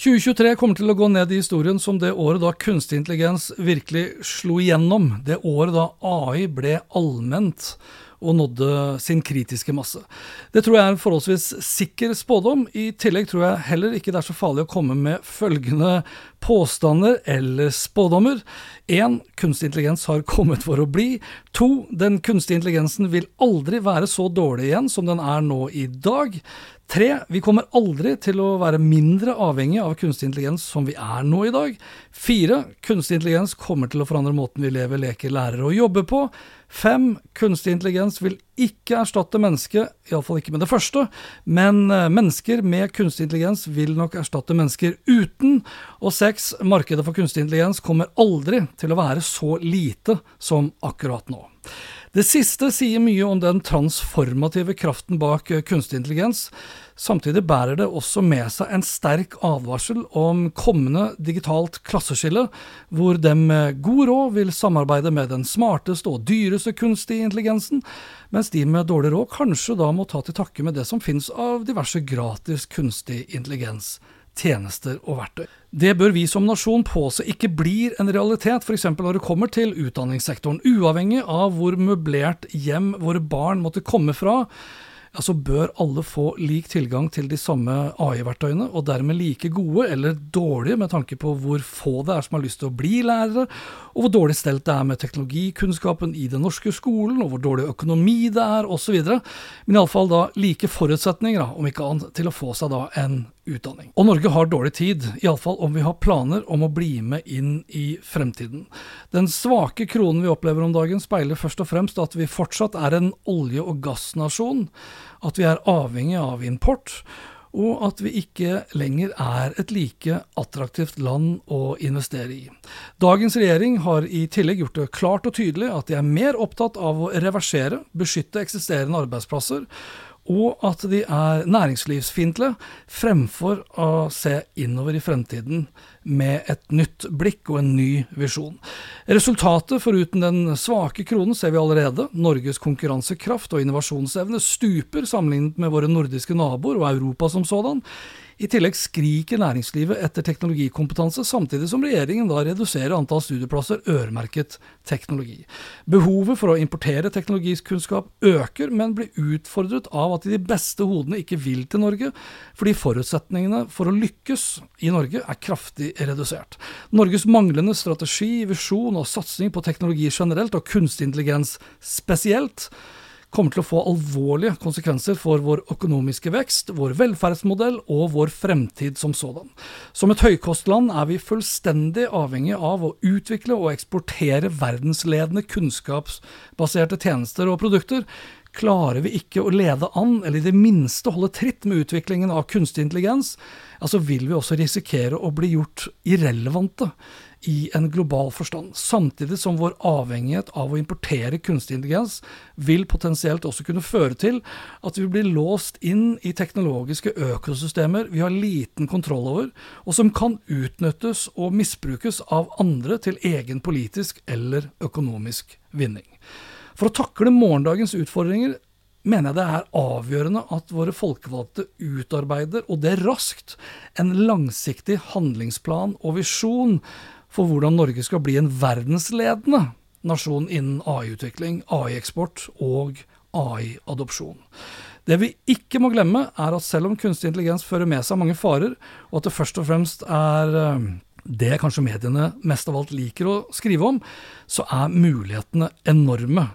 2023 kommer til å gå ned i historien som det året da kunstig intelligens virkelig slo igjennom. Det året da AI ble allment og nådde sin kritiske masse. Det tror jeg er en forholdsvis sikker spådom. I tillegg tror jeg heller ikke det er så farlig å komme med følgende påstander eller spådommer. 1. Kunstig intelligens har kommet for å bli. 2. Den kunstige intelligensen vil aldri være så dårlig igjen som den er nå i dag. Tre, vi kommer aldri til å være mindre avhengig av kunstig intelligens som vi er nå i dag. Fire, kunstig intelligens kommer til å forandre måten vi lever, leker, lærer og jobber på. Fem, kunstig intelligens vil ikke erstatte mennesket, iallfall ikke med det første, men eh, mennesker med kunstig intelligens vil nok erstatte mennesker uten. Og seks, markedet for kunstig intelligens kommer aldri til å være så lite som akkurat nå. Det siste sier mye om den transformative kraften bak eh, kunstig intelligens. Samtidig bærer det også med seg en sterk advarsel om kommende digitalt klasseskille, hvor de med god råd vil samarbeide med den smarteste og dyreste kunstige intelligensen, mens de med dårlig råd kanskje da må ta til takke med det som finnes av diverse gratis kunstig intelligens tjenester og verktøy. Det bør vi som nasjon påse ikke blir en realitet, f.eks. når det kommer til utdanningssektoren. Uavhengig av hvor møblert hjem våre barn måtte komme fra, ja, så bør alle få lik tilgang til de samme AI-verktøyene, og dermed like gode eller dårlige med tanke på hvor få det er som har lyst til å bli lærere, og hvor dårlig stelt det er med teknologikunnskapen i den norske skolen, og hvor dårlig økonomi det er, osv. Men iallfall da like forutsetninger, om ikke annet, til å få seg da en utdanning. Og Norge har dårlig tid, iallfall om vi har planer om å bli med inn i fremtiden. Den svake kronen vi opplever om dagen speiler først og fremst at vi fortsatt er en olje- og gassnasjon, at vi er avhengig av import, og at vi ikke lenger er et like attraktivt land å investere i. Dagens regjering har i tillegg gjort det klart og tydelig at de er mer opptatt av å reversere, beskytte eksisterende arbeidsplasser, og at de er næringslivsfiendtlige, fremfor å se innover i fremtiden med et nytt blikk og en ny visjon. Resultatet, foruten den svake kronen, ser vi allerede. Norges konkurransekraft og innovasjonsevne stuper sammenlignet med våre nordiske naboer og Europa som sådan. I tillegg skriker næringslivet etter teknologikompetanse, samtidig som regjeringen da reduserer antall studieplasser øremerket teknologi. Behovet for å importere teknologisk øker, men blir utfordret av at de beste hodene ikke vil til Norge, fordi forutsetningene for å lykkes i Norge er kraftig redusert. Norges manglende strategi, visjon og satsing på teknologi generelt, og kunstig intelligens spesielt, kommer til å få alvorlige konsekvenser for vår økonomiske vekst, vår velferdsmodell og vår fremtid som sådan. Som et høykostland er vi fullstendig avhengig av å utvikle og eksportere verdensledende kunnskapsbaserte tjenester og produkter. Klarer vi ikke å lede an, eller i det minste holde tritt med utviklingen av kunstig intelligens, ja, så vil vi også risikere å bli gjort irrelevante i en global forstand, samtidig som vår avhengighet av å importere kunstig intelligens vil potensielt også kunne føre til at vi blir låst inn i teknologiske økosystemer vi har liten kontroll over, og som kan utnyttes og misbrukes av andre til egen politisk eller økonomisk vinning. For å takle morgendagens utfordringer mener jeg det er avgjørende at våre folkevalgte utarbeider, og det raskt, en langsiktig handlingsplan og visjon for hvordan Norge skal bli en verdensledende nasjon innen AI-utvikling, AI-eksport og AI-adopsjon. Det vi ikke må glemme, er at selv om kunstig intelligens fører med seg mange farer, og at det først og fremst er eh, det kanskje mediene mest av alt liker å skrive om, så er mulighetene enorme.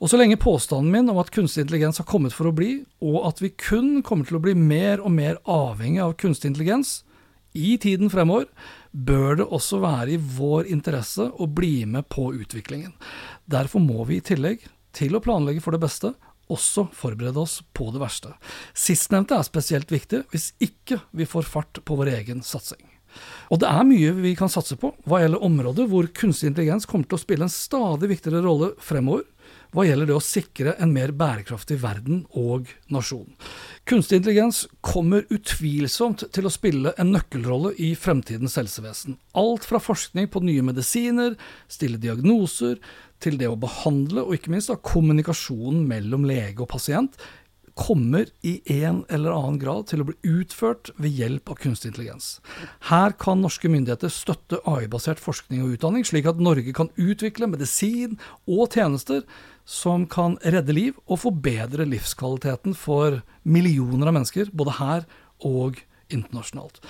Og så lenge påstanden min om at kunstig intelligens har kommet for å bli, og at vi kun kommer til å bli mer og mer avhengig av kunstig intelligens, I tiden fremover bør det også være i vår interesse å bli med på utviklingen. Derfor må vi i tillegg til å planlegge for det beste, også forberede oss på det verste. Sistnevnte er spesielt viktig hvis ikke vi får fart på vår egen satsing. Og det er mye vi kan satse på hva gjelder områder hvor kunstig intelligens kommer til å spille en stadig viktigere rolle fremover, hva gjelder det å sikre en mer bærekraftig verden og nasjon. Kunstig intelligens kommer utvilsomt til å spille en nøkkelrolle i fremtidens helsevesen. Alt fra forskning på nye medisiner, stille diagnoser, til det å behandle, og ikke minst da, kommunikasjonen mellom lege og pasient, kommer i en eller annen grad til å bli utført ved hjelp av kunstig intelligens. Her kan norske myndigheter støtte AI-basert forskning og utdanning, slik at Norge kan utvikle medisin og tjenester som kan redde liv og forbedre livskvaliteten for millioner av mennesker, både her og internasjonalt.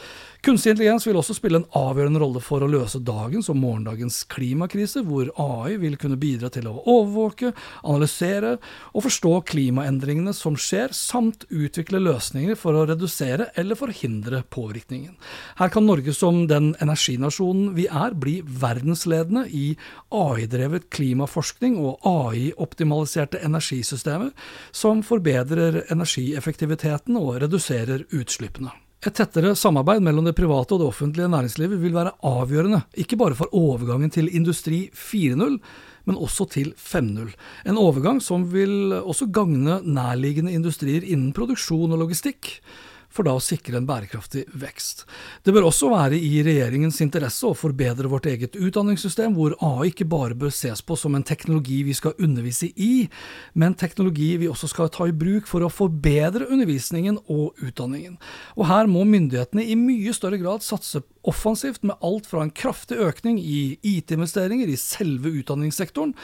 Kunstig intelligens vil også spille en avgjørende rolle for å løse dagens og morgendagens klimakrise, hvor AI vil kunne bidra til å overvåke, analysere og forstå klimaendringene som skjer, samt utvikle løsninger for å redusere eller forhindre påvirkningen. Her kan Norge som den energinasjonen vi er, bli verdensledende i AI-drevet klimaforskning og AI-optimaliserte energisystemer som forbedrer energieffektiviteten og reduserer utslippene. Et tettere samarbeid mellom det private og det offentlige næringslivet vil være avgjørende, ikke bare for overgangen til industri 4.0, men også til 5.0. En overgang som vil også gagne nærliggende industrier innen produksjon og logistikk for da å sikre en bærekraftig vekst. Det bør også være i regjeringens interesse å forbedre vårt eget utdanningssystem, hvor AI ikke bare bør ses på som en teknologi vi skal undervise i, men teknologi vi også skal ta i bruk for å forbedre undervisningen og utdanningen. Og her må myndighetene i mye større grad satse offensivt med alt fra en kraftig økning i IT-investeringer i selve utdanningssektoren,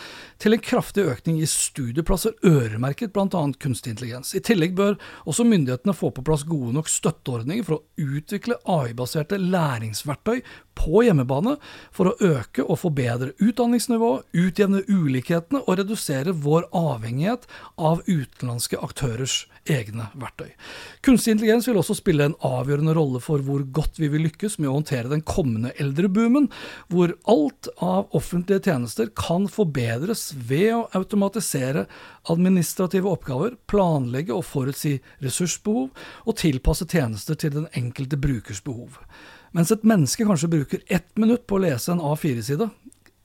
til en kraftig økning i studieplasser øremerket bl.a. kunstig intelligens. I tillegg bør også myndighetene få på plass gode nok støtteordninger for å utvikle AI-baserte læringsverktøy på hjemmebane for å øke og forbedre utdanningsnivået, utjevne ulikhetene og redusere vår avhengighet av utenlandske aktørers egne verktøy. Kunstig intelligens vil også spille en avgjørende rolle for hvor godt vi vil lykkes med å håndtere den kommende eldreboomen, hvor alt av offentlige tjenester kan forbedres ved å automatisere administrative oppgaver, planlegge og forutsi ressursbehov, og tilpasse tjenester til den enkelte brukers behov. Mens et menneske kanskje bruker ett minutt på å lese en A4-side,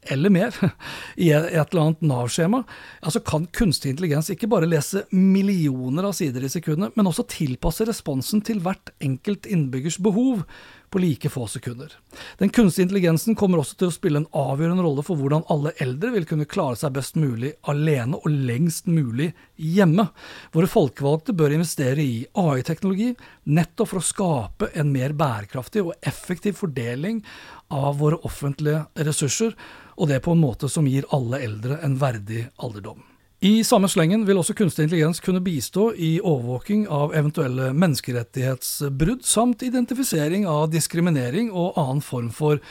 eller mer, i et eller annet Nav-skjema, altså kan kunstig intelligens ikke bare lese millioner av sider i sekundet, men også tilpasse responsen til hvert enkelt innbyggers behov, på like få sekunder. Den kunstige intelligensen kommer også til å spille en avgjørende rolle for hvordan alle eldre vil kunne klare seg best mulig alene og lengst mulig hjemme. Våre folkevalgte bør investere i AI-teknologi nettopp for å skape en mer bærekraftig og effektiv fordeling av våre offentlige ressurser, og det på en måte som gir alle eldre en verdig alderdom. I samme slengen vil også kunstig intelligens kunne bistå i overvåking av eventuelle menneskerettighetsbrudd, samt identifisering av diskriminering og annen form for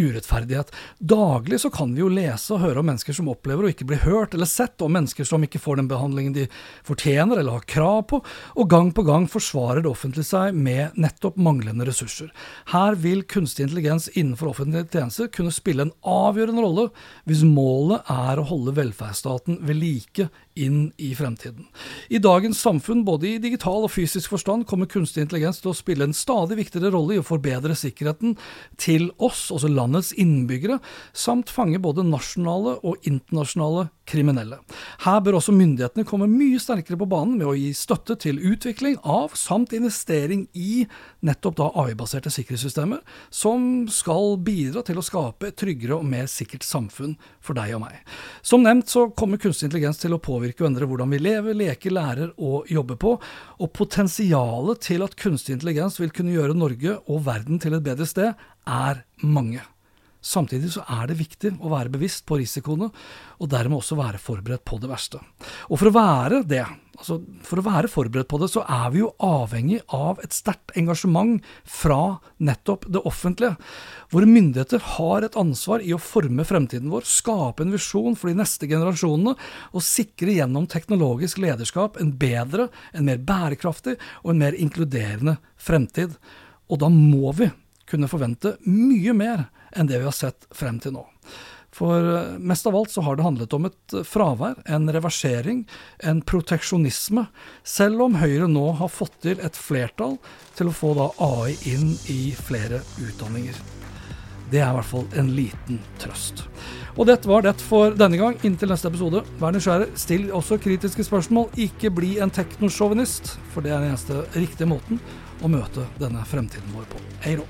urettferdighet. Daglig så kan vi jo lese og høre om mennesker som opplever å ikke bli hørt eller sett, om mennesker som ikke får den behandlingen de fortjener eller har krav på, og gang på gang forsvarer det offentlige seg med nettopp manglende ressurser. Her vil kunstig intelligens innenfor offentlige tjenester kunne spille en avgjørende rolle hvis målet er å holde velferdsstaten ved like inn i fremtiden. I dagens samfunn, både i digital og fysisk forstand, kommer kunstig intelligens til å spille en stadig viktigere rolle i å forbedre sikkerheten til oss, altså landets innbyggere, samt fange både nasjonale og internasjonale kriminelle. Her bør også myndighetene komme mye sterkere på banen med å gi støtte til utvikling av, samt investering i, nettopp da AI-baserte sikkerhetssystemer, som skal bidra til å skape et tryggere og mer sikkert samfunn for deg og meg. Som nevnt så kommer kunstig intelligens til å påvirke og endre hvordan vi lever, leker, lærer og jobber på, og potensialet til at kunstig intelligens vil kunne gjøre Norge og verden til et bedre sted, er mange. Samtidig så er det viktig å være bevisst på risikoene, og dermed også være forberedt på det verste. Og for å være det, altså for å være forberedt på det, så er vi jo avhengig av et sterkt engasjement fra nettopp det offentlige. Våre myndigheter har et ansvar i å forme fremtiden vår, skape en visjon for de neste generasjonene, og sikre gjennom teknologisk lederskap en bedre, en mer bærekraftig og en mer inkluderende fremtid. Og da må vi kunne forvente mye mer enn det vi har sett frem til nå. For eh, mest av alt så har det handlet om et fravær, en reversering, en proteksjonisme, selv om Høyre nå har fått til et flertall til å få da AI inn i flere utdanninger. Det er i hvert fall en liten trøst. Og dette var det for denne gang. Inntil neste episode, vær nysgjerrig. Still også kritiske spørsmål. Ikke bli en teknosjåvinist, for det er den eneste riktige måten å møte denne fremtiden vår på. Hei då.